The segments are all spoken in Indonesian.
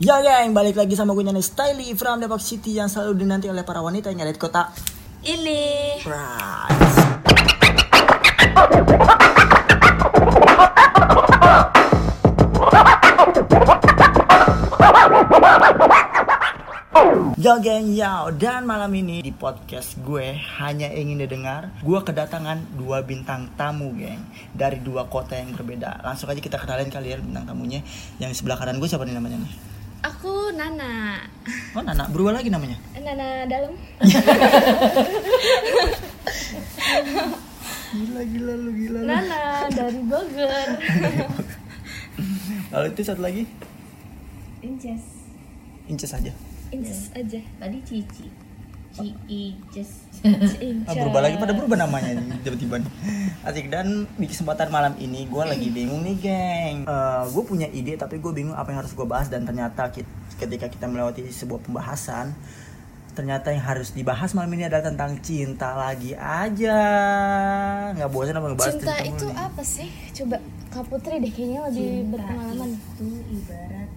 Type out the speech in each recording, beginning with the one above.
Ya geng, balik lagi sama gue Nyanyi Styly from Depok City yang selalu dinanti oleh para wanita yang ada di kota Ini. Yo geng, yo Dan malam ini di podcast gue hanya ingin didengar Gue kedatangan dua bintang tamu geng Dari dua kota yang berbeda Langsung aja kita kenalin kalian bintang tamunya Yang sebelah kanan gue siapa nih namanya nih? Aku Nana. Oh Nana, berubah lagi namanya? Nana dalam. Gila, gila lu, gila lu Nana dari Bogor. Lalu itu satu lagi, Inces Inces aja Inces aja. tadi Cici Inces Ah, berubah lagi pada berubah namanya tiba-tiba nih. Asik dan di kesempatan malam ini gue lagi bingung nih geng. gue punya ide tapi gue bingung apa yang harus gue bahas dan ternyata ketika kita melewati sebuah pembahasan ternyata yang harus dibahas malam ini adalah tentang cinta lagi aja nggak bosan apa ngebahas Cinta tentang itu nih? apa sih? Coba Kak Putri deh kayaknya lebih Cinta berpengalaman. itu ibarat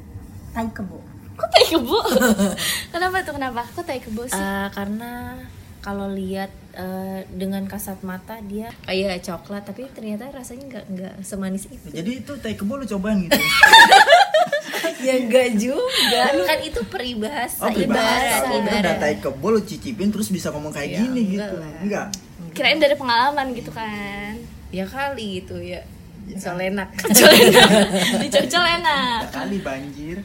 tai kebo Kok tai kebo? kenapa tuh kenapa? Kok tai kebo sih? Eh, karena kalau lihat eh, dengan kasat mata dia kayak coklat tapi ternyata rasanya nggak nggak semanis itu jadi itu tai kebo lu cobain gitu ya enggak juga kan itu peribahasa, oh ibarat ibarat udah ibarat tai kebo lu cicipin terus bisa ngomong kayak Ya, gini enggak gitu lah. enggak Kirain dari pengalaman gitu kan. ya kali gitu ya Ya. soal enak Dicocol enak. kali banjir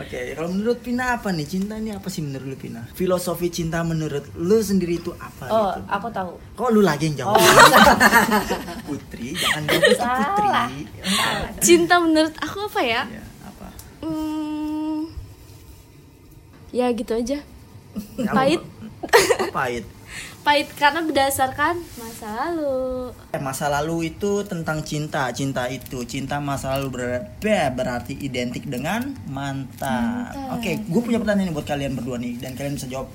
Oke, kalau menurut Pina apa nih? Cinta ini apa sih menurut lu Pina? Filosofi cinta menurut lu sendiri itu apa oh gitu? aku tahu Kok lu lagi yang jawab? Putri, jangan jawab itu Putri. Cinta menurut aku apa ya? Ya, apa? Hmm, ya gitu aja. Ya, Pahit. apa pahit. Pahit karena berdasarkan masa lalu. Eh, Masa lalu itu tentang cinta. Cinta itu, cinta masa lalu ber- be- berarti identik dengan mantan. Mantan. Oke, gue punya pertanyaan nih buat kalian berdua nih dan kalian bisa jawab.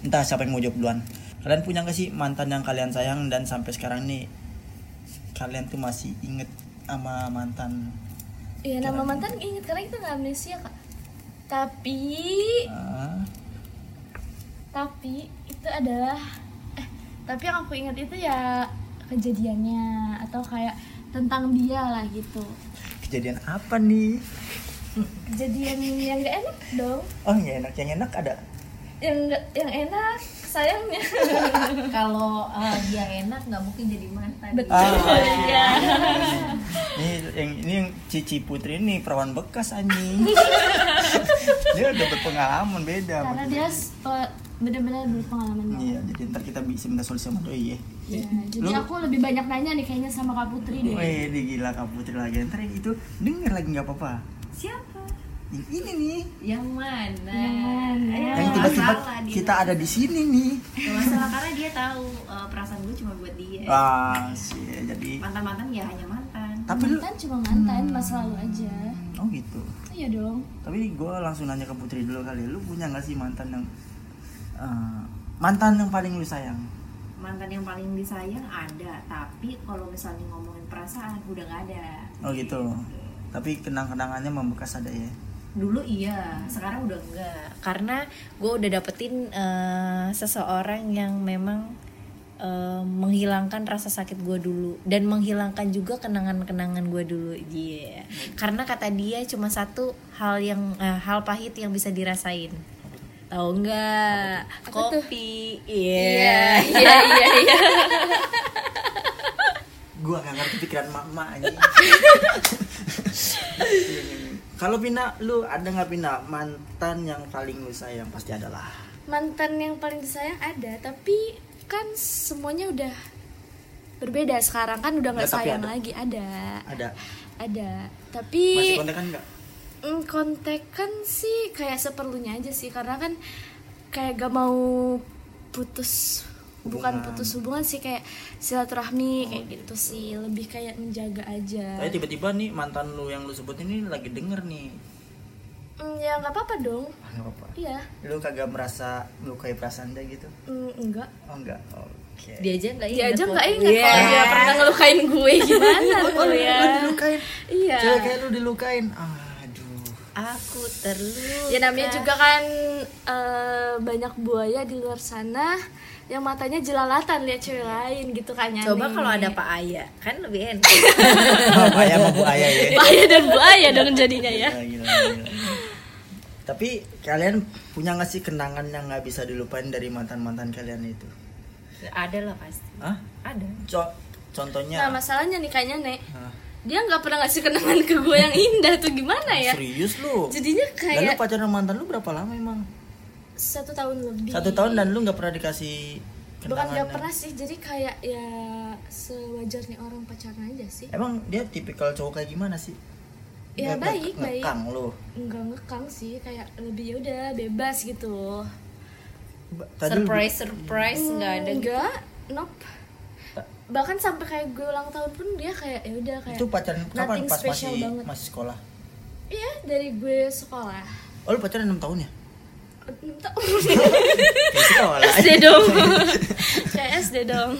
Entah siapa yang mau jawab duluan. Kalian punya gak sih mantan yang kalian sayang dan sampai sekarang nih kalian tuh masih inget sama mantan? Iya nama mantan inget karena kita nggak amnesia kak. Tapi Ah, tapi itu adalah tapi yang aku ingat itu ya kejadiannya atau kayak tentang dia lah gitu. kejadian apa nih? Kejadian yang gak enak dong. Oh, yang enak, yang enak ada. Yang yang enak sayangnya. kalau eh, dia enak nggak mungkin jadi mantan Betul. Ah. Iya. Ini yang ini yang Cici Putri ini perawan bekas anjing. dia udah berpengalaman beda. Karena dia benar-benar berpengalaman banget. Iya, jadi ntar kita bisa minta solusi sama doi ya. Iya, jadi Lu- aku lebih banyak nanya nih kayaknya sama Kak Putri deh. Wih, di gila Kak Putri lagi. Ntar itu denger lagi nggak apa-apa. siapa Yang ini nih, yang mana Yang mana? Yang nggak tiba-tiba kita ada di sini nih. Nggak masalah karena dia tahu eh, perasaan gue cuma buat dia Wah, sih, jadi. mantan mantan ya hanya mantan Tapi lu, Mantan cuma mantan, masa lalu aja. oh gitu. Iya dong. Tapi gue langsung nanya ke Putri dulu kali. Lu punya nggak sih mantan yang eh, mantan yang paling lu sayang? mantan yang paling disayang ada tapi kalau misalnya ngomongin perasaan udah nggak ada Oh gitu. Tapi kenang-kenangannya membekas ada ya. dulu iya sekarang udah enggak karena gue udah dapetin eh, seseorang yang memang eh, menghilangkan rasa sakit gue dulu dan menghilangkan juga kenangan-kenangan gue dulu iya karena kata dia cuma satu hal yang eh, hal pahit yang bisa dirasain tahu nggak kopi Iya, iya iya, iya, iya. Gua gak ngerti pikiran mama aja. Kalau Pina, lu ada nggak Pina mantan yang paling lu sayang pasti adalah. Mantan yang paling disayang ada, tapi kan semuanya udah berbeda sekarang kan udah nggak sayang ada. lagi ada Ada. ada tapi Masih kontak kan nggak? Mm, kontekan sih kayak seperlunya aja sih karena kan kayak gak mau putus bukan putus hubungan sih kayak silaturahmi kayak gitu sih lebih kayak menjaga aja Tapi tiba-tiba nih mantan lu yang lu sebut ini lagi denger nih. Mm, ya nggak apa-apa dong Ah, nggak apa-apa. iya Lu kagak merasa melukai perasaan dia gitu? Mm, enggak Oh enggak. Oke. dia aja nggak dia ingat aja kok. nggak ingat Iya. kalau dia pernah ngelukain gue gimana Oh, tuh lu, ya lu dilukain. iya Cewek kayak lu dilukain. Aduh. Aku terluka. Ya namanya juga kan eh, banyak buaya di luar sana yang matanya jelalatan lihat cewek lain gitu kan coba kalau ada Pak Aya kan lebih enak. Pak Ayah sama Bu Ayah ya. Buaya dan buaya dong jadinya ya. Gila, gila, gila. tapi kalian punya nggak sih kenangan yang nggak bisa dilupain dari mantan mantan kalian itu? Ada lah pasti. Hah? ada. Co- nah contohnya masalahnya nih kayaknya nek. Hah? Dia nggak pernah ngasih kenangan ke gue yang indah tuh gimana ya? Serius lu? Jadinya Lalu kayak pacaran mantan lu berapa lama emang? satu tahun lebih. Satu tahun dan lu nggak pernah dikasih bukan kenangan nggak pernah sih. Jadi kayak ya sewajarnya orang pacaran aja sih. Emang dia tipikal cowok kayak gimana sih? Ya, Nge- baik, nge- baik. Ngekang lu. nggak ngekang sih kayak lebih ya udah bebas gitu tadi surprise surprise nggak ada gitu. Enggak nope bahkan sampai kayak gue ulang tahun pun dia kayak ya udah kayak Itu pacaran kapan? nothing Pas special masih banget. masih sekolah. iya dari gue sekolah Oh lu pacaran 6 tahun ya? Entah. Kayak sekolah. SD dong kayak SD dong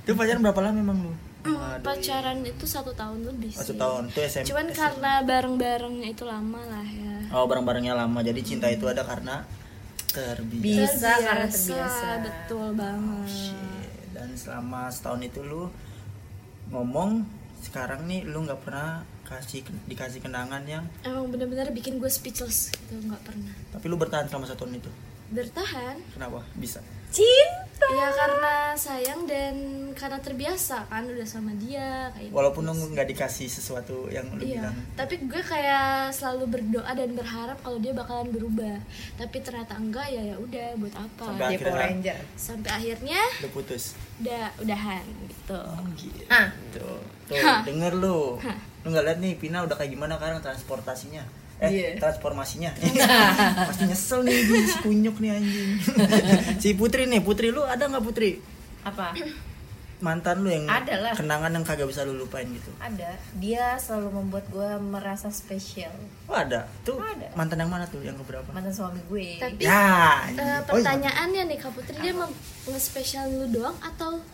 Itu pacaran berapa lama emang lu? Hmm, pacaran itu satu tahun lebih Oh, sih satu tahun. Itu SMP. cuman karena bareng-barengnya itu lama lah ya Oh bareng-barengnya lama. Jadi cinta itu ada karena terbiasa. Bisa karena terbiasa. betul banget Shit. Dan selama setahun itu lu ngomong sekarang nih lu nggak pernah kasih dikasih kenangan yang emang bener-bener bikin gue speechless gitu nggak pernah. Tapi lu bertahan selama satu tahun itu? Bertahan? Kenapa? Bisa? Cinta ya karena sayang dan karena terbiasa kan udah sama dia kayak walaupun gitu lu nggak dikasih sesuatu yang lu Iya, bilang tapi gue kayak selalu berdoa dan berharap kalau dia bakalan berubah. Tapi ternyata enggak ya ya udah buat apa? Sampai dia akhirnya- Ranger Sampai akhirnya lu putus udah udahan gitu. oh, gitu ah tuh tuh Hah. denger lu Hah. lu nggak lihat nih Pina udah kayak gimana sekarang transportasinya eh Iya. transformasinya. Pasti nyesel nih dia si kunyuk nih anjing. Si Putri nih Putri lu ada nggak Putri? Apa? Mantan lu yang Ada lah. kenangan yang kagak bisa lu lupain gitu. Ada. Dia selalu membuat gue merasa spesial. Oh ada? Tuh Ada. mantan yang mana tuh? Yang keberapa? Mantan suami gue. Tapi ya iya. pertanyaannya nih Kak Putri dia mau nge-spesial lu doang atau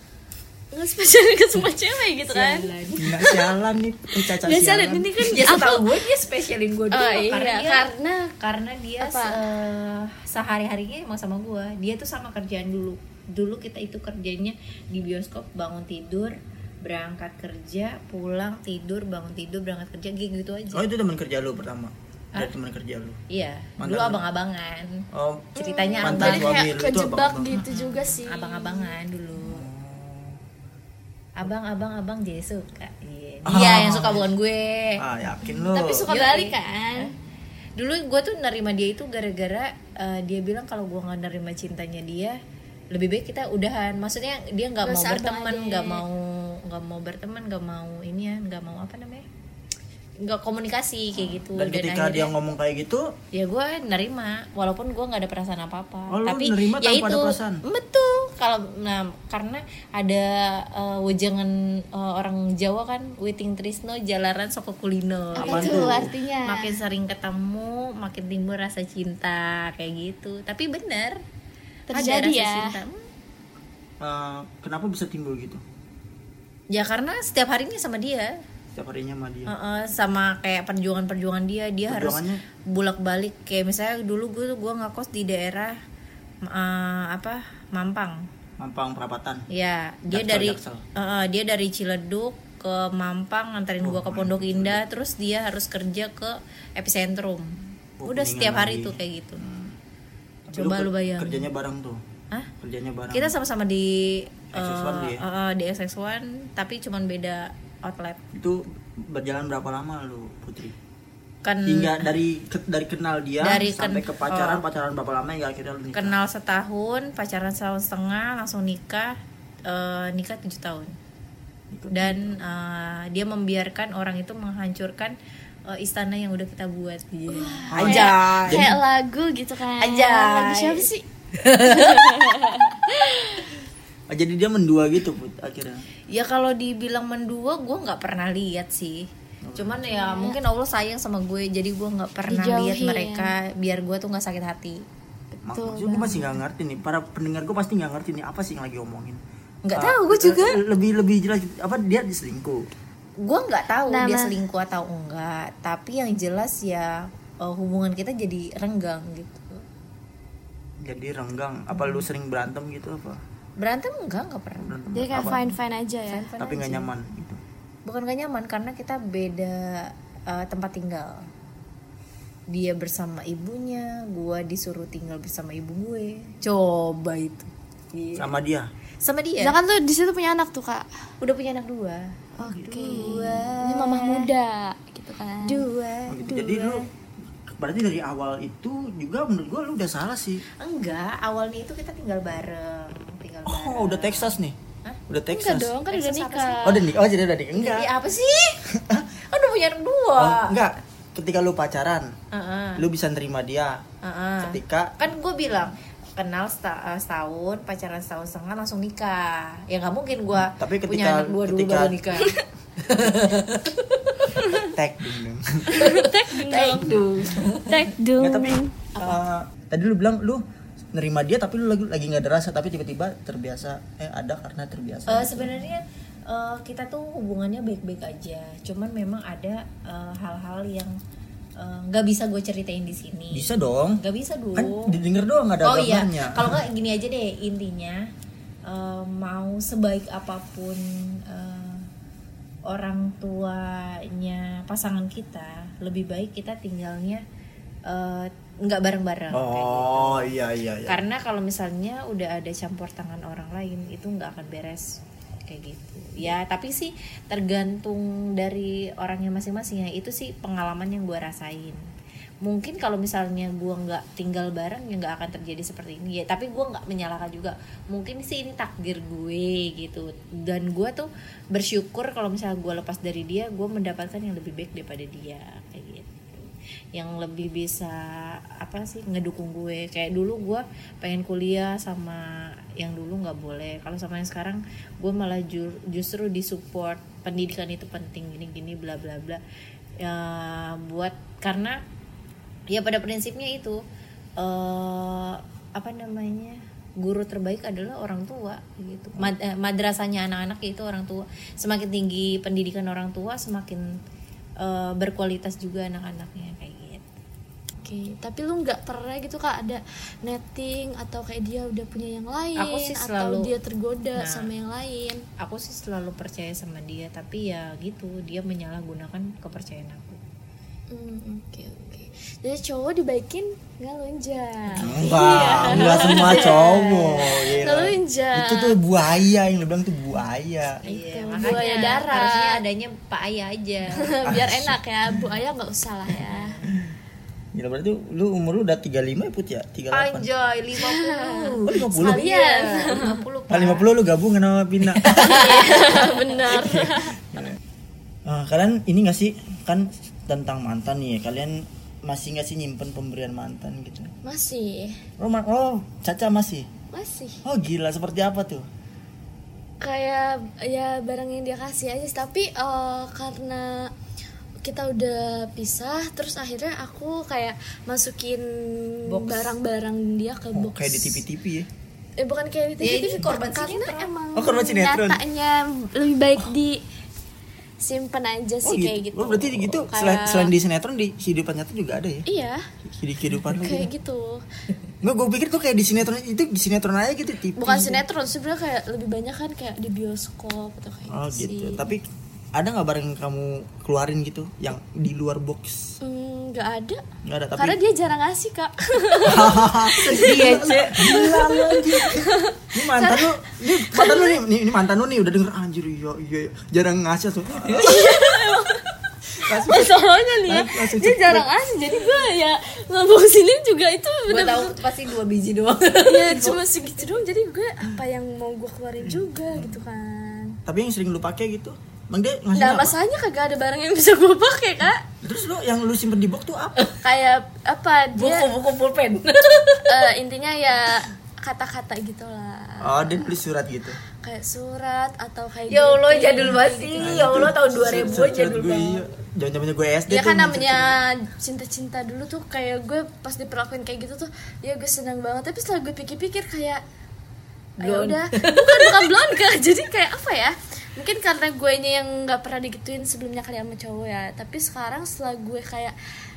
nge-spesial ke semua cewek gitu kan? Pina sialan nih eh, cacat Biasa sialan ini kan ya aku setahu gue dia spesialin gue dulu Oh, iya, karena dia karena karena dia Apa? eh, sehari harinya emang sama gue dia tuh sama kerjaan dulu. Dulu kita itu kerjanya di bioskop bangun tidur berangkat kerja pulang tidur bangun tidur berangkat kerja gitu gitu aja. Oh itu teman kerja lu pertama? Dari teman kerja lu? Iya. Mantan dulu lu? abang-abangan. Oh ceritanya Mantan abang suami lu kejebak gitu juga sih. abang-abangan dulu abang-abang abang jadi suka iya. Ah. dia yang suka bukan gue. Ah yakin lu. Tapi suka Yoi. balik kan? dulu gue tuh nerima dia itu gara-gara eh, dia bilang kalau gue nggak nerima cintanya dia lebih baik kita udahan. Maksudnya dia nggak Gak mau berteman abang nggak mau nggak mau berteman nggak mau ini ya nggak mau apa namanya? Nggak komunikasi kayak gitu. Dan ketika dia akhirnya- ngomong kayak gitu? Ya gue nerima walaupun gue nggak ada perasaan apa apa Oh, tapi nerima ya tanpa itu ada perasaan? betul kalau nah karena ada uh, wejangan uh, orang Jawa kan witing trisno jalaran soko kulino Apaan itu tuh? artinya? makin sering ketemu makin timbul rasa cinta kayak gitu tapi bener Terjadi ada rasa ya? cinta. Eh, kenapa bisa timbul gitu ya karena setiap harinya sama dia setiap harinya sama dia Heeh, sama kayak perjuangan-perjuangan dia dia harus Perjuangannya? bolak-balik kayak misalnya dulu gue gue ngekos di daerah eh, apa Mampang Mampang perapatan ya dia Jaksel, dari Jaksel. eh, dia dari Ciledug ke Mampang nganterin Oh, gua ke Pondok Indah terus dia harus kerja ke epicentrum Oh, udah setiap hari lagi. tuh kayak gitu Tapi Coba lu bayangin. kerjanya bareng tuh Hah? kerjanya bareng kita sama-sama di XX1 dia? eh, di XX1 tapi cuman beda outlet itu berjalan berapa lama lu Putri kan hingga dari ke- dari kenal dia Dari sampai ken- ke pacaran oh. pacaran berapa lama hingga akhirnya lu nikah kenal setahun pacaran setahun setengah langsung nikah eh, nikah tujuh tahun dan eh, dia membiarkan orang itu menghancurkan eh, istana yang udah kita buat Iya. Kayak, kayak lagu gitu kan. Anjay. Lagu siapa sih? Ah, jadi dia mendua gitu Put, akhirnya ya kalau dibilang mendua gue nggak pernah lihat sih cuman ya mungkin Allah sayang sama gue jadi gue nggak pernah lihat Dijauhin. mereka biar gue tuh nggak sakit hati. Mak- maksudnya gue masih nggak ngerti nih para pendengar gue pasti nggak ngerti nih apa sih yang lagi omongin. Nggak Ah, tahu gue juga. eh, lebih lebih jelas apa dia diselingkuh. Gue nggak tahu Nama- dia selingkuh atau enggak tapi yang jelas ya eh, hubungan kita jadi renggang gitu. Jadi renggang apa lu sering berantem gitu apa? Berantem enggak enggak pernah. Berantem Jadi kayak fine fine aja ya. Fine-fine tapi nggak nyaman. gitu bukan gak nyaman karena kita beda eh, tempat tinggal dia bersama ibunya gua disuruh tinggal bersama ibu gue coba itu Iya. sama dia sama dia Sedangkan tuh di situ punya anak tuh kak. udah punya anak dua Oke. Dua. Ini mamah muda gitu kan. dua Oh, gitu. jadi lu berarti dari awal itu juga menurut gua lu udah salah sih enggak awalnya itu kita tinggal bareng tinggal bareng oh udah Texas nih Udah Enggak Texas. dong, kan udah Texas nikah. oh udah nih oh jadi udah nih enggak. Jadi apa sih? Kan udah punya anak dua. Oh, enggak. Ketika lu pacaran Heeh, lu bisa nerima dia. Heeh. ketika kan gue bilang kenal seta- eh, setahun pacaran setahun setengah langsung nikah. Ya nggak mungkin gue Tapi punya ketika- anak dua dulu ketika- baru nikah. Tag ding Tek you. Tek dong. Nggak, tapi uh, tadi lu bilang lu nerima dia tapi lu lagi lagi nggak ada rasa tapi tiba-tiba terbiasa eh ada karena terbiasa. Eh, sebenarnya eh, kita tuh hubungannya baik-baik aja. Cuman memang ada eh, hal-hal yang eh, nggak bisa gue ceritain di sini. Bisa dong. Nggak bisa dong kan didengar doang ada oh iya. kalau nggak gini aja deh intinya eh, mau sebaik apa pun eh, orang tuanya pasangan kita lebih baik kita tinggalnya eh, nggak bareng-bareng gitu. oh iya iya iya. Karena kalau misalnya udah ada campur tangan orang lain itu nggak akan beres kayak gitu. Ya tapi sih tergantung dari orangnya masing-masing ya. Itu sih pengalaman yang gue rasain. Mungkin kalau misalnya gue nggak tinggal bareng ya nggak akan terjadi seperti ini. Ya tapi gue nggak menyalahkan juga. Mungkin sih ini takdir gue gitu. Dan gue tuh bersyukur kalau misalnya gue lepas dari dia gue mendapatkan yang lebih baik daripada dia kayak gitu yang lebih bisa apa sih ngedukung gue. Kayak dulu gue pengen kuliah sama yang dulu nggak boleh. Kalau sama yang sekarang gue malah ju- justru disupport pendidikan itu penting gini gini bla bla bla. Ya buat karena ya pada prinsipnya itu eh apa namanya guru terbaik adalah orang tua gitu. Mad- eh, madrasahnya anak-anak itu orang tua. Semakin tinggi pendidikan orang tua semakin eh, berkualitas juga anak-anaknya kayak gitu Oke, tapi lu nggak pernah gitu kak ada netting atau kayak dia udah punya yang lain Aku sih atau selalu- dia tergoda Nah. sama yang lain. aku sih selalu percaya sama dia tapi ya gitu dia menyalahgunakan kepercayaan aku Hmm, Oke oke. Jadi cowok dibaikin nggak lonjak. enggak enggak semua cowok gila. Ngelunjak. itu tuh buaya yang lu bilang tuh buaya Itu, Iya, buaya darat. harusnya adanya Pak Ayah aja Biar enak ya, Bu Ayah nggak usah lah ya. Gila berarti lu umur lu udah 35 ya put ya? 38 Anjay 50 oh 50 Sekalian. 50 Nah, 50 lu gabung sama Pina. Benar. Ah, kalian ini gak sih kan tentang mantan nih kalian masih gak sih nyimpen pemberian mantan gitu? Masih, oh, ma- oh Caca masih? Masih. oh gila seperti apa tuh? Kayak ya barang yang dia kasih aja, sih. tapi eh, karena kita udah pisah, terus akhirnya aku kayak masukin Box. barang-barang dia ke oh, box. kayak di TV-TV ya Eh bukan kayak di Ya, TV, ini korban karena sinetron. emang Oh, korban sinetron. nyatanya lebih baik di simpen aja oh sih gitu. kayak gitu. oh berarti gitu Kayak- selain, selain di sinetron di kehidupan nyata juga ada ya Iya, di kehidupan kayak gitu gitu. nggak gue pikir tuh kayak di sinetron itu di sinetron aja gitu TV Bukan sinetron, sebenarnya kayak lebih banyak kan kayak di bioskop atau kayak oh gitu, gitu sih. tapi ada nggak barang yang kamu keluarin gitu yang di luar box Hmm, nggak ada. nggak ada tapi Karena dia jarang ngasih kak. sedih ya cek. Ini mantan lu, ini mantan lu nih, ini, ini mantan lu nih udah denger anjir iya iya iya. jarang ngasih tuh. Masalahnya nih ya, dia jarang ngasih. Jadi gue ya ngomong sini juga itu gue bener tahu pasti dua biji doang ya cuma segitu doang. Jadi gue apa yang mau gue keluarin juga gitu kan. Tapi yang sering lu pakai gitu, Bang dia ngasih Nah apa? masalahnya kagak ada barang yang bisa gue pakai kak. Terus lu yang lu simpen di box tuh apa? Kayak apa dia buku-buku pulpen eh, intinya ya kata-kata gitu lah. Oh, dia tulis surat gitu. Kayak surat atau kayak ya Allah greeting. jadul banget sih ya Allah tahun 2000 Surat- jadul gue, banget iya. Jangan-jangan gue SD Ya kan namanya cinta-cinta dulu tuh kayak gue pas diperlakuin kayak gitu tuh ya gue senang banget tapi setelah gue pikir-pikir kayak ya Blonde. udah bukan bukan blonde kak jadi kayak apa ya mungkin karena gue yang nggak pernah digituin sebelumnya kali sama cowok ya. Tapi sekarang setelah gue kayak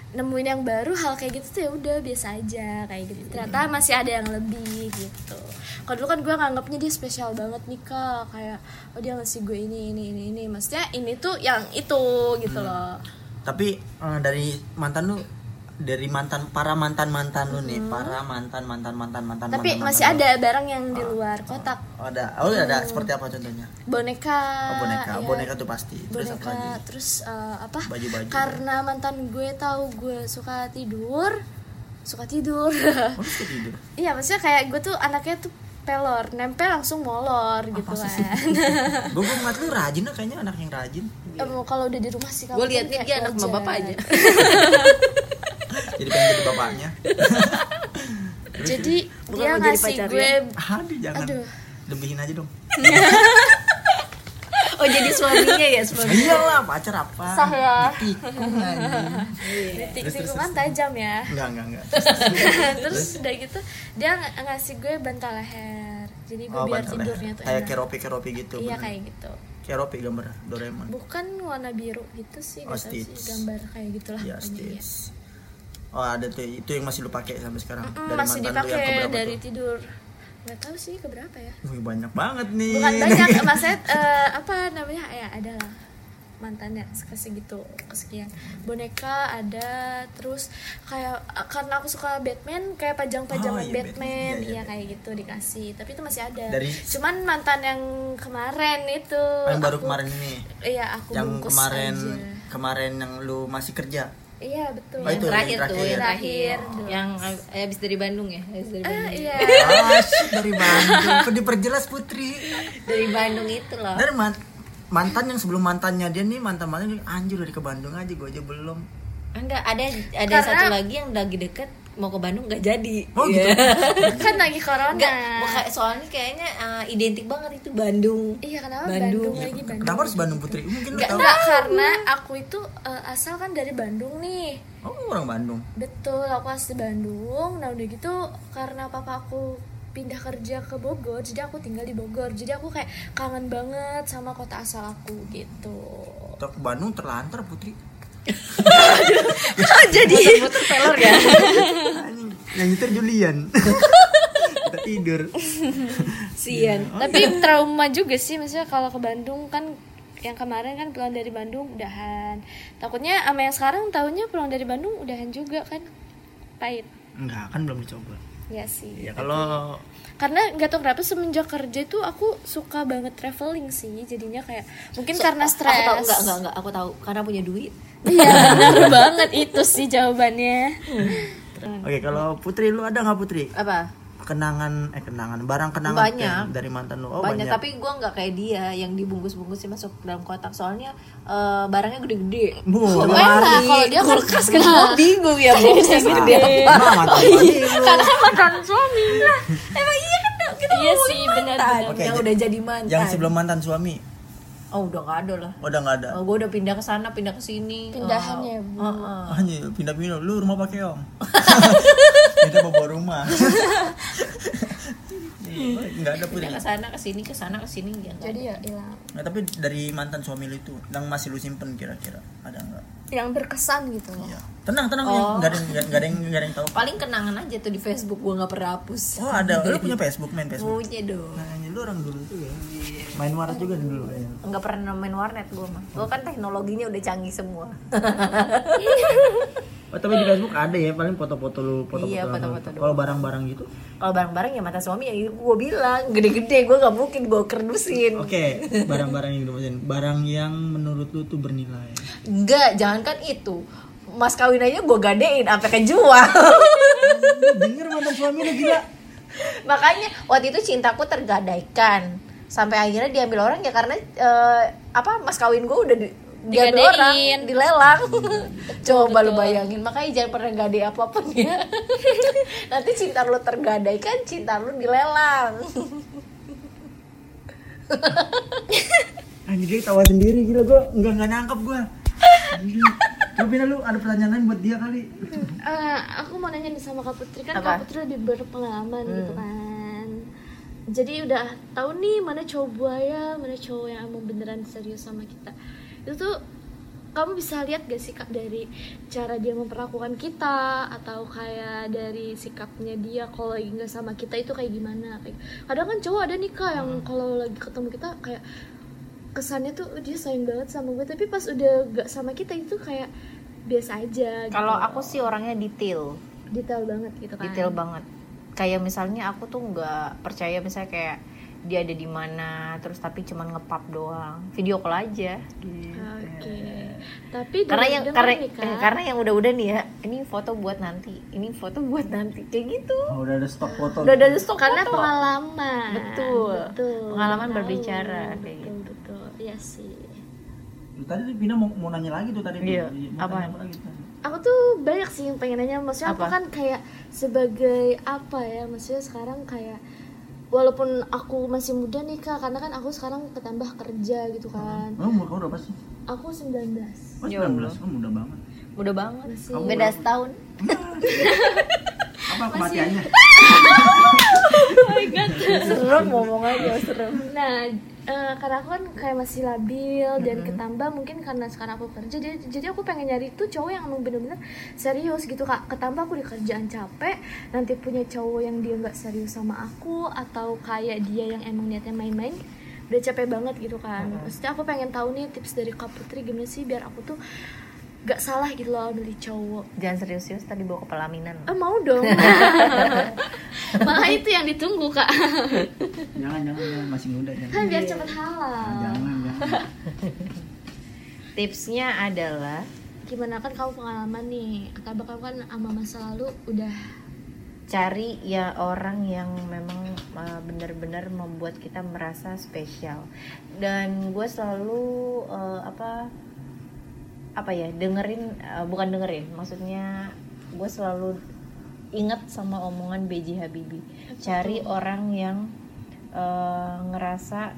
nemuin yang baru hal kayak gitu tuh ya udah biasa aja kayak gitu. Ternyata masih ada yang lebih gitu. Kalau dulu kan gue nganggapnya dia spesial banget nih kak. Kayak oh dia ngasih gue ini ini ini ini. Maksudnya ini tuh yang itu gitu loh. Tapi eh, dari mantan lu dari mantan para mantan mantan lu nih, para mantan mantan mantan mantan Hmm. tapi mantan, masih mantan ada barang yang di luar kotak lu. Oh, ada. Oh, ada seperti apa contohnya? boneka Oh, boneka. ya. Boneka tuh pasti. Terus apa boneka lagi? terus eh, apa Baju-baju. karena mantan gue tahu gue suka tidur suka tidur Oh, lu suka tidur. iya maksudnya kayak gue tuh anaknya tuh pelor nempel langsung molor gitu masa kan? Gue gue ngeliat lu rajin lah kayaknya anak yang rajin. Em, kalau udah di rumah sih gue liatnya dia anak sama bapak aja Jadi pengen jadi bapaknya. jadi Bukan dia ngasih gue Aduh, jangan. Aduh. Lebihin aja dong. oh jadi suaminya ya suami Iyalah, pacar apa? Sah ya. Ditikung tikungan tajam ya Enggak, enggak, enggak. terus udah gitu dia ng- ngasih gue bantal leher jadi gue Oh, biar tidurnya leher. tuh Kayak enak. keropi-keropi gitu. iya bener. kayak gitu Keropi gambar Doraemon. bukan warna biru gitu sih Oh, sih gambar kayak gitulah Ya, pokoknya iya. Stitch. Oh, ada tuh itu yang masih lu pakai sampai sekarang. Mm, masih mantan lu yang dipakai keberapa dari tuh? tidur nggak tahu sih keberapa ya Wih, banyak banget nih. bukan banyak maksudnya eh, apa namanya ya ada lah mantannya segitu kesekian boneka ada terus kayak eh, karena aku suka Batman kayak pajang-pajangan Oh, iya, Batman. Iya, iya, iya iya. kayak gitu dikasih tapi itu masih ada Dari- cuman mantan yang kemarin itu yang baru aku- kemarin ini. iya aku Yang kemarin aja. kemarin yang lu masih kerja. Iya betul Oh, yang itu terakhir yang tuh terakhir. yang terakhir Terakhir. yang ab- habis dari Bandung ya habis dari Ah, Bandung iya Ah, shit, dari Bandung. Diperjelas Putri? dari Bandung itu loh Dari man- mantan yang sebelum mantannya dia nih mantan mantan anjir dari ke Bandung aja gue aja belum. enggak ada ada Karena- satu lagi yang lagi deket mau ke Bandung nggak jadi Oh, gitu? Iya. kan lagi corona Enggak, buka- soalnya kayaknya uh, identik banget itu Bandung. iya kenapa Bandung. Bandung, lagi Bandung Kenapa harus Bandung Putri? Mungkin tahu. enggak, karena aku itu eh, asal kan dari Bandung nih Oh, orang Bandung. Betul, aku asli Bandung Nah udah gitu karena papa aku pindah kerja ke Bogor Jadi aku tinggal di Bogor Jadi aku kayak kangen banget sama kota asal aku gitu Terus ke Bandung terlantar Putri. Jadi Muter pelor ya. Yang nyetir Julian. Kita tidur. Sian. Tapi trauma juga sih Maksudnya kalau ke Bandung kan yang kemarin kan pulang dari Bandung udahan Takutnya sama yang sekarang tahunya pulang dari Bandung udahan juga kan Pahit Enggak, kan belum dicoba. Ya sih Ya kalau karena nggak tahu kenapa semenjak kerja itu aku suka banget traveling sih jadinya kayak mungkin karena stres Aku tahu enggak enggak enggak aku tahu karena punya duit. iya benar banget itu sih jawabannya Oke, kalau Putri lu ada nggak Putri? Apa? Kenangan eh kenangan barang kenangan Banyak. yang dari mantan lu. Oh, banyak, banyak. tapi gua nggak kayak dia yang dibungkus-bungkusnya masuk dalam kotak soalnya eh, barangnya gede-gede. Bu, enak kalau dia kan kulkas kenapa bingung ya bungkusnya segede apa? Nah, mantan Putri lu. karena mantan suami lah Emang iya kan kita iya ngomongin sih benar-benar Oke, yang jadi- udah jadi mantan. Yang sebelum mantan suami. Oh udah nggak ada lah. Oh, udah nggak ada. Oh, gue udah pindah ke sana, pindah ke sini. Pindahannya, Bu. Oh, oh. Anjir, pindah-pindah. Lu rumah pakai om. Kita bawa rumah. Enggak ada. Pindah ke sana, ke sini, ke sana, ke sini ya. nggak jadi ya hilang Nah, tapi dari mantan suami lu itu yang masih lu simpen kira-kira ada nggak? yang berkesan gitu loh Iya. Tenang, tenang ya. Nggak ada nggak ada yang nggak ada yang tahu. paling kenangan aja tuh di Facebook gue nggak pernah hapus Oh, ada. Lu punya Facebook, main Facebook. punya dong Nah, lu orang dulu tuh ya. Main waras juga dulu ya. nggak pernah main warnet gue mah gue kan teknologinya udah canggih semua Oh, tapi di Facebook ada ya paling foto-foto lu, foto-foto. Iya, foto-foto. Kalau barang-barang gitu. kalau barang-barang ya mata suami ya gue bilang gede-gede gue nggak mungkin gue kerdusin Oke, barang-barang yang dimaksudin. Barang yang menurut lu tuh bernilai. enggak jangankan itu mas kawin aja gue gadein sampai kejual. Denger mantan suami lu gila. makanya waktu itu cintaku tergadaikan. Sampai akhirnya diambil orang ya karena eh, apa mas kawin gue udah di, diambil orang dilelang. Coba lu bayangin makanya jangan pernah gade apa pun ya. Nanti cinta lu tergadaikan cinta lu dilelang. Anjir dia tawa sendiri gila gua. Enggak enggak nangkep gua. Coba Bina, lu ada pertanyaan lain buat dia kali. Eh, aku mau nanya nih sama Kak Putri kan Apa? Kak Putri lebih berpengalaman gitu kan. Jadi udah tahu nih mana cowok buaya, mana cowok yang emang beneran serius sama kita. Itu tuh kamu bisa lihat gak sih kak dari cara dia memperlakukan kita atau kayak dari sikapnya dia kalau lagi nggak sama kita itu kayak gimana kayak kadang kan cowok ada nih kak yang kalau lagi ketemu kita kayak kesannya tuh "Oh, dia sayang banget sama gue. Tapi pas udah gak sama kita itu kayak biasa aja gitu. kalau aku sih orangnya detail. Detail banget gitu kan. Detail banget. Kayak misalnya aku tuh nggak percaya misalnya kayak dia ada di mana terus tapi cuman ngepap doang. Video call aja. Oke. Tapi karena yang karena nih, Kak, eh, karena yang udah-udah nih ya ini foto buat nanti. Ini foto buat nanti. Kayak gitu. Oh, udah ada stok foto. udah ada stok karena foto. pengalaman. Betul. betul. Pengalaman Tahu. berbicara, kayak gitu. Iya sih Lu Tadi Pina mau, mau nanya lagi tuh tadi. Iya, Mau apa lagi tadi? aku tuh banyak sih yang pengen nanya maksudnya aku Apa? kan kayak sebagai apa ya maksudnya sekarang kayak walaupun aku masih muda nih kak karena kan aku sekarang ketambah kerja gitu kan Lu umur kau berapa sih? aku 19 Oh, Ya 19. Allah. Oh, muda banget. udah banget Masih. Kamu beda setahun Apa kematiannya? serem ngomong aja serem nah eh, karena aku kan kayak masih labil dan ketambah mungkin karena sekarang aku kerja jadi, jadi aku pengen nyari tuh cowok yang bener-bener serius gitu kak. Ketambah aku di kerjaan capek nanti punya cowok yang dia nggak serius sama aku atau kayak dia yang emang niatnya main-main udah capek banget gitu kan maksudnya aku pengen tahu nih tips dari kak Putri gimana sih biar aku tuh gak salah gitu loh milih cowok jangan serius-serius tadi bawa ke pelaminan Eh mau dong Malah itu yang ditunggu kak jangan, jangan, jangan. Masih muda. Jangan. Kan biar cepet halal Jangan, jangan. tipsnya adalah gimana kan kamu pengalaman nih kata kamu kan sama masa lalu udah cari ya orang yang memang uh, benar-benar membuat kita merasa spesial dan gue selalu uh, apa apa ya dengerin uh, bukan dengerin maksudnya gue selalu ingat sama omongan B.J. Habibie. Cari orang yang uh, ngerasa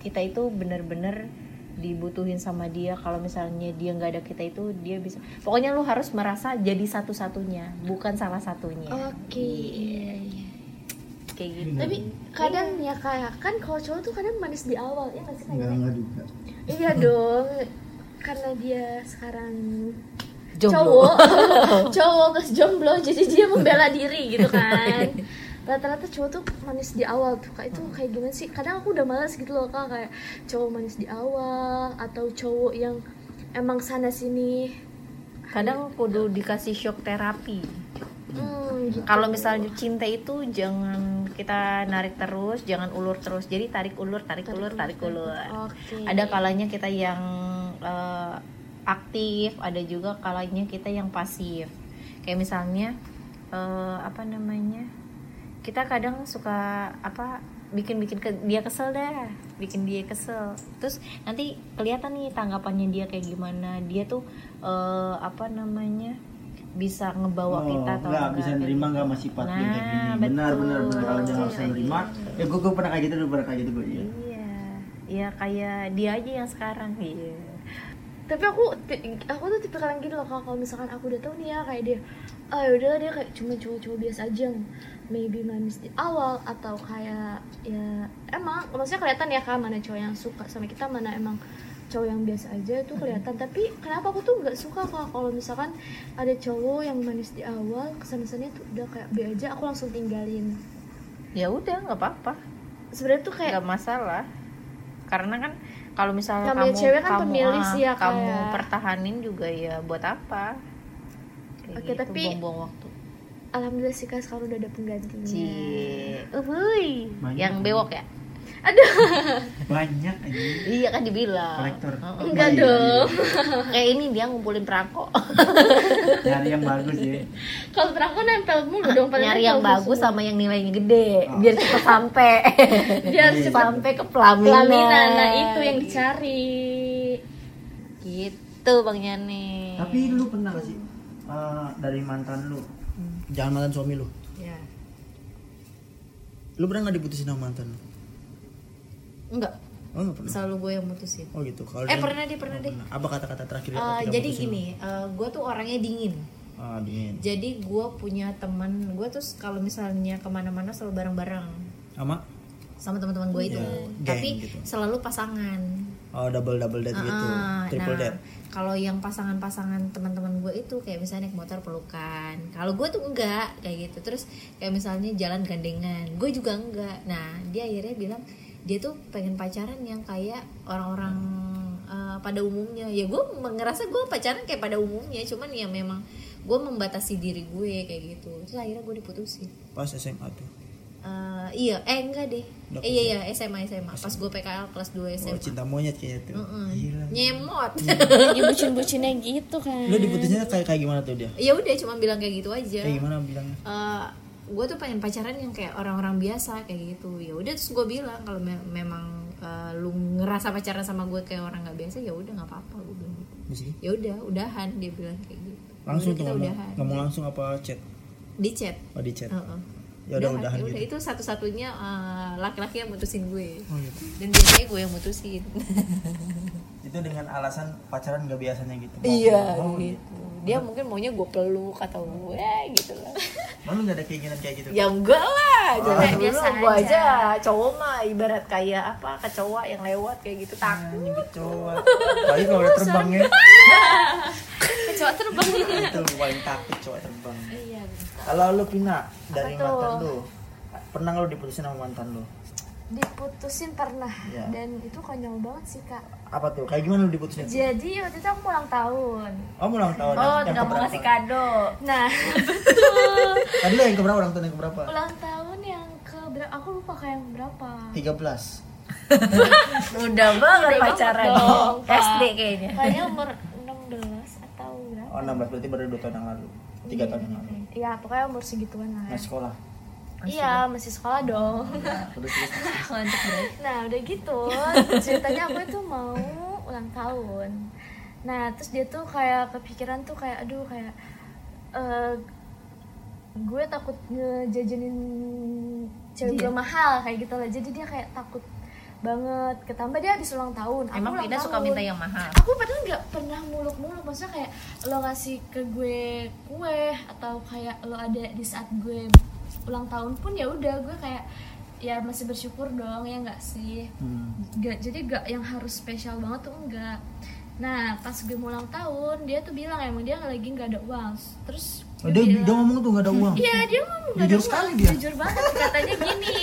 kita itu benar-benar dibutuhin sama dia. Kalau misalnya dia nggak ada kita itu dia bisa. Pokoknya lu harus merasa jadi satu-satunya bukan salah satunya. Oke. Iya, iya. kayak gitu. Tapi kadang ya kayak kan kalau cowok tuh kadang manis di awal ya nggak sih juga. iya dong karena dia sekarang Jomblo. cowok. Cowok plus jomblo jadi dia membela diri gitu kan. Rata-rata cowok tuh manis di awal tuh kak. Itu kayak gimana sih? Kadang aku udah males gitu loh kak. Kayak cowok manis di awal atau cowok yang emang sana sini. Kadang kudu dikasih shock terapi. Hmm, gitu. kalau misalnya cinta itu jangan kita narik terus jangan ulur terus. Jadi tarik ulur tarik, ulur tarik ulur. Oke. ada kalanya kita yang eh, aktif ada juga kalanya kita yang pasif kayak misalnya eh, apa namanya kita kadang suka apa bikin bikin ke, dia kesel dah bikin dia kesel terus nanti kelihatan nih tanggapannya dia kayak gimana dia tuh eh, apa namanya bisa ngebawa Oh, kita atau enggak bisa kayak nerima gitu. enggak masih sifat dia kayak Nah, gini. Benar, betul. benar, benar. Kalau dia nggak bisa nerima, gitu. ya gue, gue pernah kayak gitu, gue pernah kayak gitu gue. Iya. Iya, ya kayak dia aja yang sekarang iya. Tapi aku aku tuh tipe kalian gitu loh kalau misalkan aku udah tahu nih ya kayak dia ah udah dia kayak cuma cowok-cowok biasa aja yang maybe manis di awal atau kayak ya emang maksudnya kelihatan ya kan mana cowok yang suka sama kita mana emang cowok yang biasa aja itu kelihatan. Tapi kenapa aku tuh nggak suka kak? Kalau misalkan ada cowok yang manis di awal kesan-kesannya tuh udah kayak B aja aku langsung tinggalin. Ya udah nggak apa-apa, sebenarnya tuh kayak nggak masalah. Karena kan kalau misalnya Namanya kamu cewek kan kamu pemilih ah, sih ya, kamu kayak. pertahanin juga ya buat apa? Kayak Oke, gitu, tapi- buang-buang waktu. alhamdulillah sih kak sekarang udah ada penggantinya Cie, yang bewok ya? Aduh Banyak aja. Iya kan dibilang. Kolektor. Heeh. enggak iya, dong Kayak ini dia ngumpulin perangko. Nyari yang bagus ya. kalau perangko nempel mulu dong paling Nyari yang bagus semua. sama yang nilainya gede, Oh. biar cepat sampai. biar cepet sampai ke pelaminan. pelaminan nah itu yang dicari Gitu Bang Yani. Tapi lu pernah gak sih eh, dari mantan lu? Jangan mantan suami lu. Lu pernah gak diputusin sama mantan lu? Enggak, Oh pernah. selalu gue yang mutusin. Oh gitu. Kalau Eh dia- pernah deh, pernah deh. Apa kata-kata terakhir ketika jadi gini, gue tuh orangnya dingin. Ah, dingin. Jadi gue punya teman, gue tuh kalau misalnya ke mana-mana selalu bareng-bareng Sama? sama teman-teman gue itu. Iya, geng Tapi gitu. selalu pasangan. oh double double date gitu Ah, triple nah, date Kalau yang pasangan-pasangan teman-teman gue itu kayak misalnya naik motor pelukan. Kalau gue tuh enggak kayak gitu. Terus kayak misalnya jalan gandengan. Gue juga enggak. Nah, dia akhirnya bilang dia tuh pengen pacaran yang kayak orang-orang eh, pada umumnya. Ya gue ngerasa gue pacaran kayak pada umumnya, cuman ya memang gue membatasi diri gue kayak gitu. Terus akhirnya gue diputusin. pas SMA tuh Eh, iya, eh enggak deh. Udah Eh, iya iya SMA SMA. Pas gue PKL kelas 2 oh, SMA. cinta monyet kayaknya tuh Mm-mm. gila Nyemot. lagi bucin-bucinnya gitu kan lu diputusnya kayak kayak gimana tuh dia ya udah cuma bilang kayak gitu aja kayak gimana bilangnya gue tuh pengen pacaran yang kayak orang-orang biasa kayak gitu. Ya udah terus gue bilang kalau me- memang eh, lu ngerasa pacaran sama gue kayak orang nggak biasa ya udah nggak apa-apa gue bilang gitu. Ya udah udahan dia bilang kayak gitu. Langsung Udah, tuh kita ngomong udahan. ngomong langsung apa chat? Di chat. Oh di chat. Heeh. ya udah udahan ya gitu. udah itu satu-satunya eh, laki-laki yang mutusin gue. Oh gitu. Dan biasanya gue yang mutusin. Itu dengan alasan pacaran gak biasanya gitu? Iya oh, gitu. dia mungkin maunya gue peluk atau gue gitu lah Malu gak ada keinginan kayak gitu? Ya enggak lah. Kayak dulu biasa gue aja. aja cowok mah ibarat kayak apa kecoa yang lewat kayak gitu takut. Anjing kecoa. Apalagi kalau udah terbang ya kecoa terbang. Itu paling takut cowok terbang. Iya Kalau lu Pina dari Apa tuh? mantan lu Pernah lu diputusin sama mantan lu? Diputusin pernah. Iya. dan itu konyol banget sih kak. Apa tuh? Kayak gimana lu diputusin? jadi waktu itu aku mau ulang tahun. Oh ulang tahun. Oh yang nggak mau ngasih kado. Nah betul. Tadi lu yang keberapa? Ulang tahun yang keberapa? ulang tahun yang ke berapa aku lupa kayak yang berapa. 13 udah banget pacaran banget dong. SD kayaknya. Kayaknya umur 16 atau berapa? Oh 16 berarti baru 2 tahun yang lalu. 3 tahun yang lalu. Iya, pokoknya umur segituan lah. Nah sekolah Iya, masih sekolah dong. Nah, terus terus Nah, udah gitu, ceritanya aku itu mau ulang tahun. Nah, terus dia tuh kayak kepikiran tuh kayak aduh kayak eh gue takut ngejajanin cewek gue mahal kayak gitu lah. Jadi dia kayak takut banget. Ketambah dia habis ulang tahun. Aku emang ulang suka minta yang mahal aku padahal nggak pernah muluk-muluk maksudnya kayak lo ngasih ke gue kue atau kayak lo ada di saat gue ulang tahun pun ya udah gue kayak ya masih bersyukur dong ya nggak sih? Hmm. Nggak- jadi nggak yang harus spesial banget tuh enggak nah pas gue mau ulang tahun dia tuh bilang emang dia lagi nggak ada uang. Terus Oh, gue dia, bilang- dia ngomong tuh gak ada uang? Iya dia ngomong gak ada Jujur uang. sekali dia. Jujur banget katanya gini.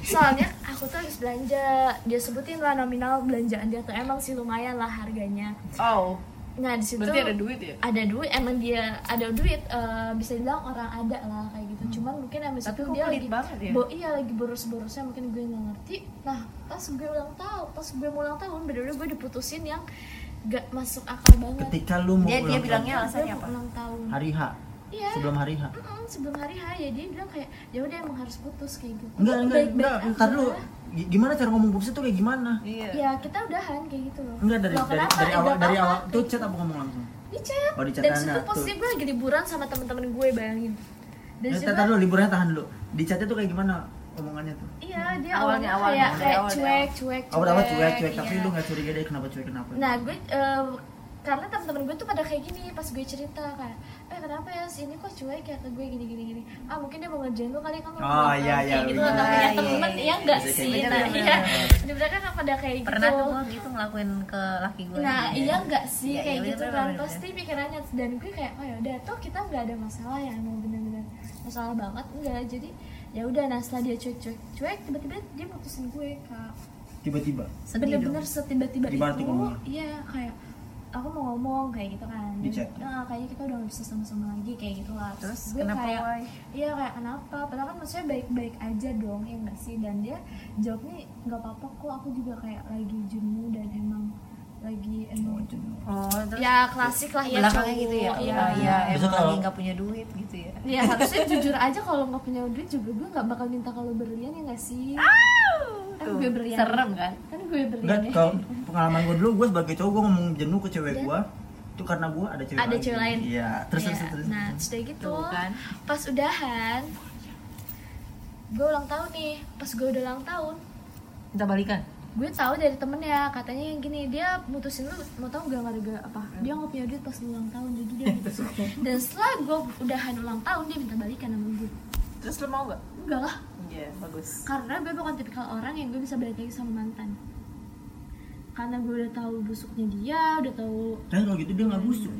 Soalnya aku tuh habis belanja Dia sebutin lah nominal belanjaan dia tuh Emang sih lumayan lah harganya. Oh Nah di situ berarti ada duit ya? ada duit emang dia ada duit eh, bisa dibilang orang ada lah kayak gitu. Cuman mungkin emang situ kok dia lagi ya? bo- iya lagi boros-borosnya mungkin gue nggak ngerti. Nah pas gue ulang tahun pas gue mau ulang tahun bener-bener gue diputusin yang gak masuk akal banget. Ketika lu mau dia dia ulang bilangnya tahun, alasannya apa? ulang tahun. Hari H iya. Sebelum hari H. Mm-mm, sebelum hari H ya dia bilang kayak ya udah emang harus putus kayak gitu. Enggak, enggak, Baik-baik enggak, ntar dulu Gimana cara ngomong putusnya tuh kayak gimana? iya. Ya kita udahan kayak gitu loh. Enggak dari Loh, dari, kenapa? dari Eh, awal dari awal. Tuh chat apa ngomong langsung? di chat Oh, di chat, dan situ posisi gue lagi liburan sama temen-temen gue bayangin. Dan Eh, situ tahan dulu liburannya tahan dulu. Di chatnya tuh kayak gimana omongannya tuh? Iya, dia Awalnya, awalnya, awalnya, kayak, kayak awal, dari cuek, cuek, Awal awal cuek cuek. Tapi iya. lu nggak curiga deh kenapa cuek kenapa? Nah, gue eh, karena teman-teman gue tuh pada kayak gini pas gue cerita kayak, eh kenapa ya si ini kok cuek ya ke gue gini gini gini. Ah mungkin dia mau ngerjain lu kali kamu. Oh, iya, iya, gitu iya, atau punya iya, temen iya, ya enggak kayak sih. gitu, Nah, iya. Sebenarnya kan pada kayak gitu. pernah tuh gue gitu ngelakuin ke laki gue Nah, iya enggak sih Iya, kayak iya, gitu kan pasti pikirannya dan gue kayak oh ya udah toh kita nggak ada masalah ya emang bener-bener masalah banget enggak jadi ya udah nah setelah dia cuek cuek cuek tiba-tiba dia mutusin gue kak Tiba-tiba. bener-bener setiba-tiba tuh itu iya kayak aku mau ngomong kayak gitu kan. Di Dan, chat? nah kayaknya kita udah gak bisa sama-sama lagi kayak gitu lah Terus gue kenapa, kayak iya kayak kenapa? Padahal kan maksudnya baik-baik aja dong ya enggak sih? Dan dia jawabnya nggak apa-apa kok aku juga kayak lagi jenuh dan emang lagi emang oh terus? Ya klasik lah ya belakangnya cowok. gitu ya? Iya. Oh, iya Biasa emang kalau- lagi nggak punya duit gitu ya? Ya harusnya jujur aja kalau nggak punya duit juga gue nggak bakal minta kalau berlian ya nggak sih kan gue berlian serem kan? Kan gue berlian Enggak, ya. kalau pengalaman gue dulu gue sebagai cowok gue ngomong jenuh ke cewek gue itu karena gue ada cewek ada lain. cewek lain. Iya, terus Iya. terus terus. nah terus udah gitu Tuh kan. pas udahan gue ulang tahun nih. Pas gue udah ulang tahun minta balikan? gue tahu dari temennya katanya yang gini dia mutusin lu mau tahu gak gara-gara apa? Dia nggak punya duit pas lu ulang tahun jadi dia mutusin. Dan setelah gue udahan ulang tahun dia minta balikan sama gue terus lo mau gak enggak lah. Iya bagus. Karena gue bukan tipikal orang yang gue bisa balik lagi sama mantan. Karena gue udah tahu busuknya dia udah tahu Kan kalau gitu dia nggak busuk.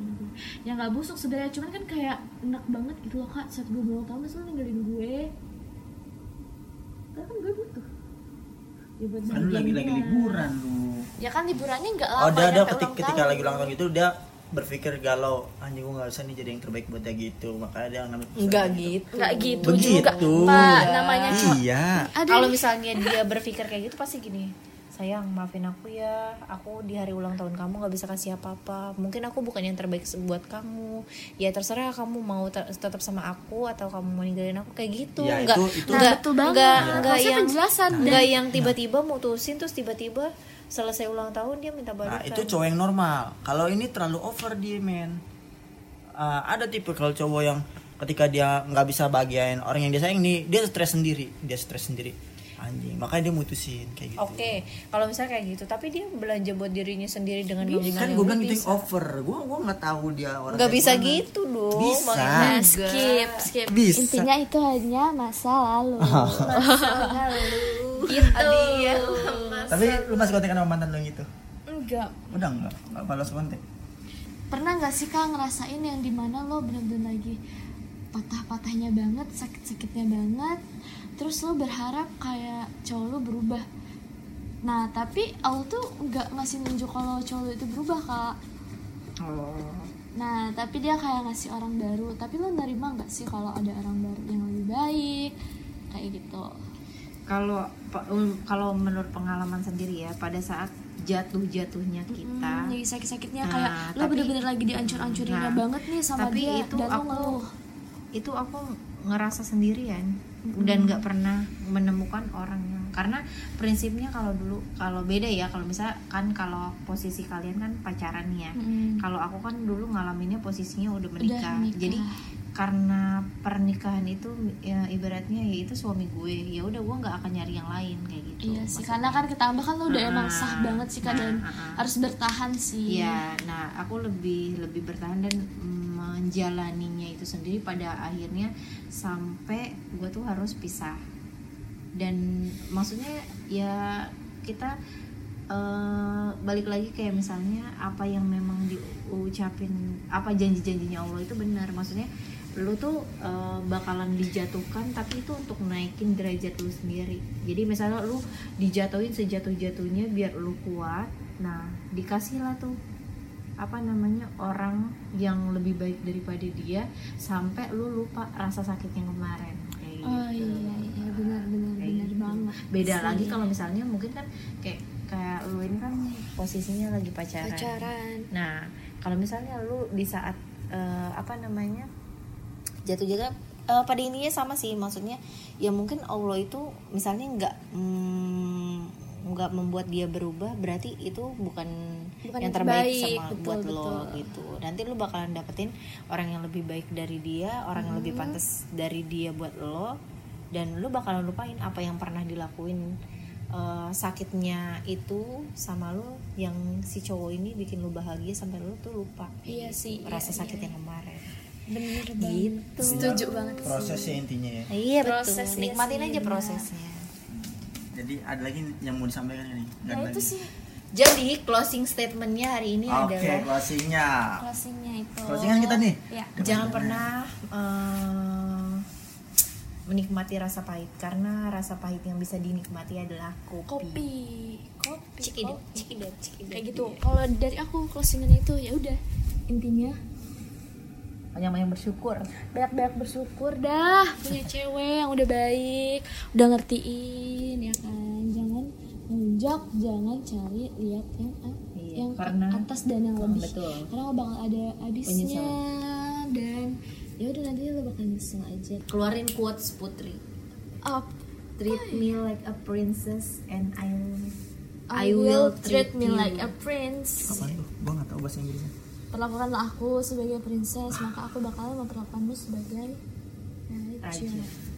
ya nggak busuk sebenarnya. Cuman kan kayak enak banget gitu loh kak. Saat gue tahun masa lu ninggalin gue. Karena kan gue butuh. Ya Kan lagi lagi liburan lu. ya kan liburannya nggak lama Oh, dia ada ketika, ketika lagi ulang tahun gitu dia berpikir galau anjing gue nggak usah nih jadi yang terbaik buat dia gitu makanya dia ngambil Enggak gitu. gitu. nggak gitu Begitu. juga pak namanya cowok iya ada Kalau misalnya dia berpikir kayak gitu pasti gini. Sayang, maafin aku ya. Aku di hari ulang tahun kamu nggak bisa kasih apa-apa. Mungkin aku bukan yang terbaik buat kamu. Ya terserah kamu mau ter- tetap sama aku atau kamu mau ninggalin aku kayak gitu. Ya, Nggak itu- itu- Nah, nggak betul banget. nggak Iya. nggak yang penjelasan. nggak yang tiba-tiba mutusin terus tiba-tiba selesai ulang tahun dia minta balikan. nah itu cowok yang normal. Kalau ini terlalu over dia men. Uh, ada tipe kalau cowok yang ketika dia nggak bisa bahagiain orang yang dia sayang nih dia stres sendiri. Dia stres sendiri. Anjing makanya dia mutusin kayak gitu. Oke, kalau misalnya kayak gitu, tapi dia belanja buat dirinya sendiri dengan nominal kan gue bilang itu over. Gue gue nggak tahu dia orang nggak bisa gimana. gitu dong Bisa. Nah, skip skip. Bisa. Intinya itu hanya masa lalu gitu. Hadiah. tapi lu masih kontekan sama mantan lu yang gitu enggak. Udah nggak nggak balas kontak pernah nggak sih kak ngerasain yang di mana lo bener-bener lagi patah-patahnya banget sakit-sakitnya banget terus lo berharap kayak cowok lo berubah? Nah tapi Allah tuh nggak ngasih nunjuk kalau cowok lo itu berubah kak. Nah tapi dia kayak ngasih orang baru. Tapi lo nerima nggak sih kalau ada orang baru yang lebih baik? Kayak gitu kalau um, kalau menurut pengalaman sendiri ya pada saat jatuh-jatuhnya kita Hmm, lagi sakit-sakitnya Nah, kayak lo bener-bener lagi diancur-ancurinnya Nah, banget nih sama tapi dia itu dan aku ngeluh itu aku ngerasa sendirian dan nggak pernah menemukan orangnya karena prinsipnya kalau dulu kalau beda ya kalau misalnya kan kalau posisi kalian kan pacaran ya Mm-mm. kalau aku kan dulu ngalaminnya posisinya udah menikah, menikah. jadi karena pernikahan itu ya, ibaratnya ya itu suami gue ya udah gue nggak akan nyari yang lain kayak gitu Iya sih, Maksudnya. karena kan ketambah kan lo udah Ah, emang sah banget sih kak dan nah, ah, ah. harus bertahan sih. Iya, nah aku lebih lebih bertahan dan menjalaninya itu sendiri pada akhirnya sampai gue tuh harus pisah. Dan maksudnya ya kita eh, balik lagi kayak misalnya apa yang memang diucapin apa janji-janjinya Allah itu benar. Maksudnya lu tuh eh, bakalan dijatuhkan tapi itu untuk naikin derajat lu sendiri. Jadi misalnya lu dijatuhin sejatuh-jatuhnya biar lu kuat. Nah, dikasihlah tuh apa namanya orang yang lebih baik daripada dia sampai lu lupa rasa sakit yang kemarin kayak Oh gitu. iya iya benar benar Kayak benar gitu. banget. beda sih. lagi kalau misalnya mungkin kan kayak kayak lu ini kan posisinya lagi pacaran, pacaran. nah kalau misalnya lu di saat eh, apa namanya jatuh-jatuh eh, pada intinya sama sih maksudnya ya mungkin Allah itu misalnya nggak mm, nggak membuat dia berubah berarti itu bukan, Bukan yang yang terbaik terbaik, sama betul, buat lo betul. gitu nanti lu bakalan dapetin orang yang lebih baik dari dia orang yang Hmm. lebih pantas dari dia buat lo dan lu bakalan lupain apa yang pernah dilakuin eh, sakitnya itu sama lu yang si cowok ini bikin lu bahagia sampai lu tuh lupa Iya gitu, sih, iya, rasa sakit iya. yang kemarin Bener Gitu. banget. Setuju banget. sih. prosesnya intinya ya iya Prosesnya betul nikmatin sih, aja prosesnya jadi ada lagi yang mau disampaikan ini Nah ada itu lagi? sih jadi closing statementnya hari ini oke adalah closingnya closingnya itu. closingan kita nih Ya. jangan pernah eh, menikmati rasa pahit karena rasa pahit yang bisa dinikmati adalah kopi, Kopi, kopi, Cikidot, kopi. cikidot, cikidot. Kayak gitu. Kalau dari aku closingan itu ya udah intinya banyak yang bersyukur. Banyak-banyak bersyukur dah punya cewek yang udah baik udah ngertiin ya kan? Jangan menjak jangan cari lihat yang ah, Iya, yang ke karena- atas dan yang lebih. Betul. karena lo bakal ada habisnya dan ya udah nanti lo bakal nyesel aja. Keluarin quotes putri. Up treat me like a princess and I I, will treat me you. like a prince. Apa tuh gua nggak tahu bahasa Inggrisnya perlakukanlah aku sebagai princess maka aku bakal memperlakukanmu sebagai raja Raja.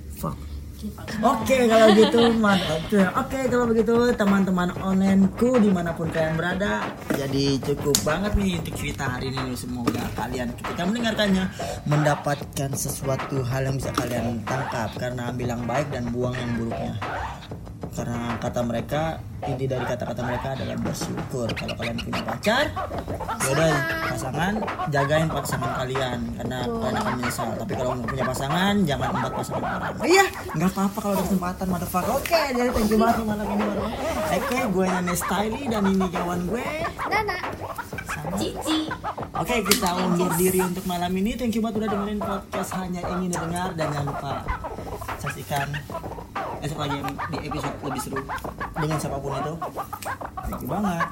Oke kalau gitu mantap. Oke kalau begitu teman-teman onlineku di mana pun kalian berada, jadi cukup banget nih untuk cerita hari ini. Semoga kalian ketika mendengarkannya mendapatkan sesuatu hal yang bisa kalian tangkap karena ambil yang baik dan buang yang buruknya. Karena kata mereka inti dari kata-kata mereka adalah bersyukur kalau kalian punya pacar yaudah pasangan jagain pasangan kalian karena kalian akan menyesal tapi kalau punya pasangan jangan empat pasangan orang iya nggak apa-apa kalau ada kesempatan motherfucker. Oke jadi thank you banget malam ini motherfucker oke gue Nane Styly dan ini kawan gue. Nana. Cici. Oke kita undur diri untuk malam ini. Thank you banget udah dengerin podcast Hanya ingin dengar Dan jangan lupa saksikan Esok lagi di episode lebih seru Dengan siapa pun itu. Thank you banget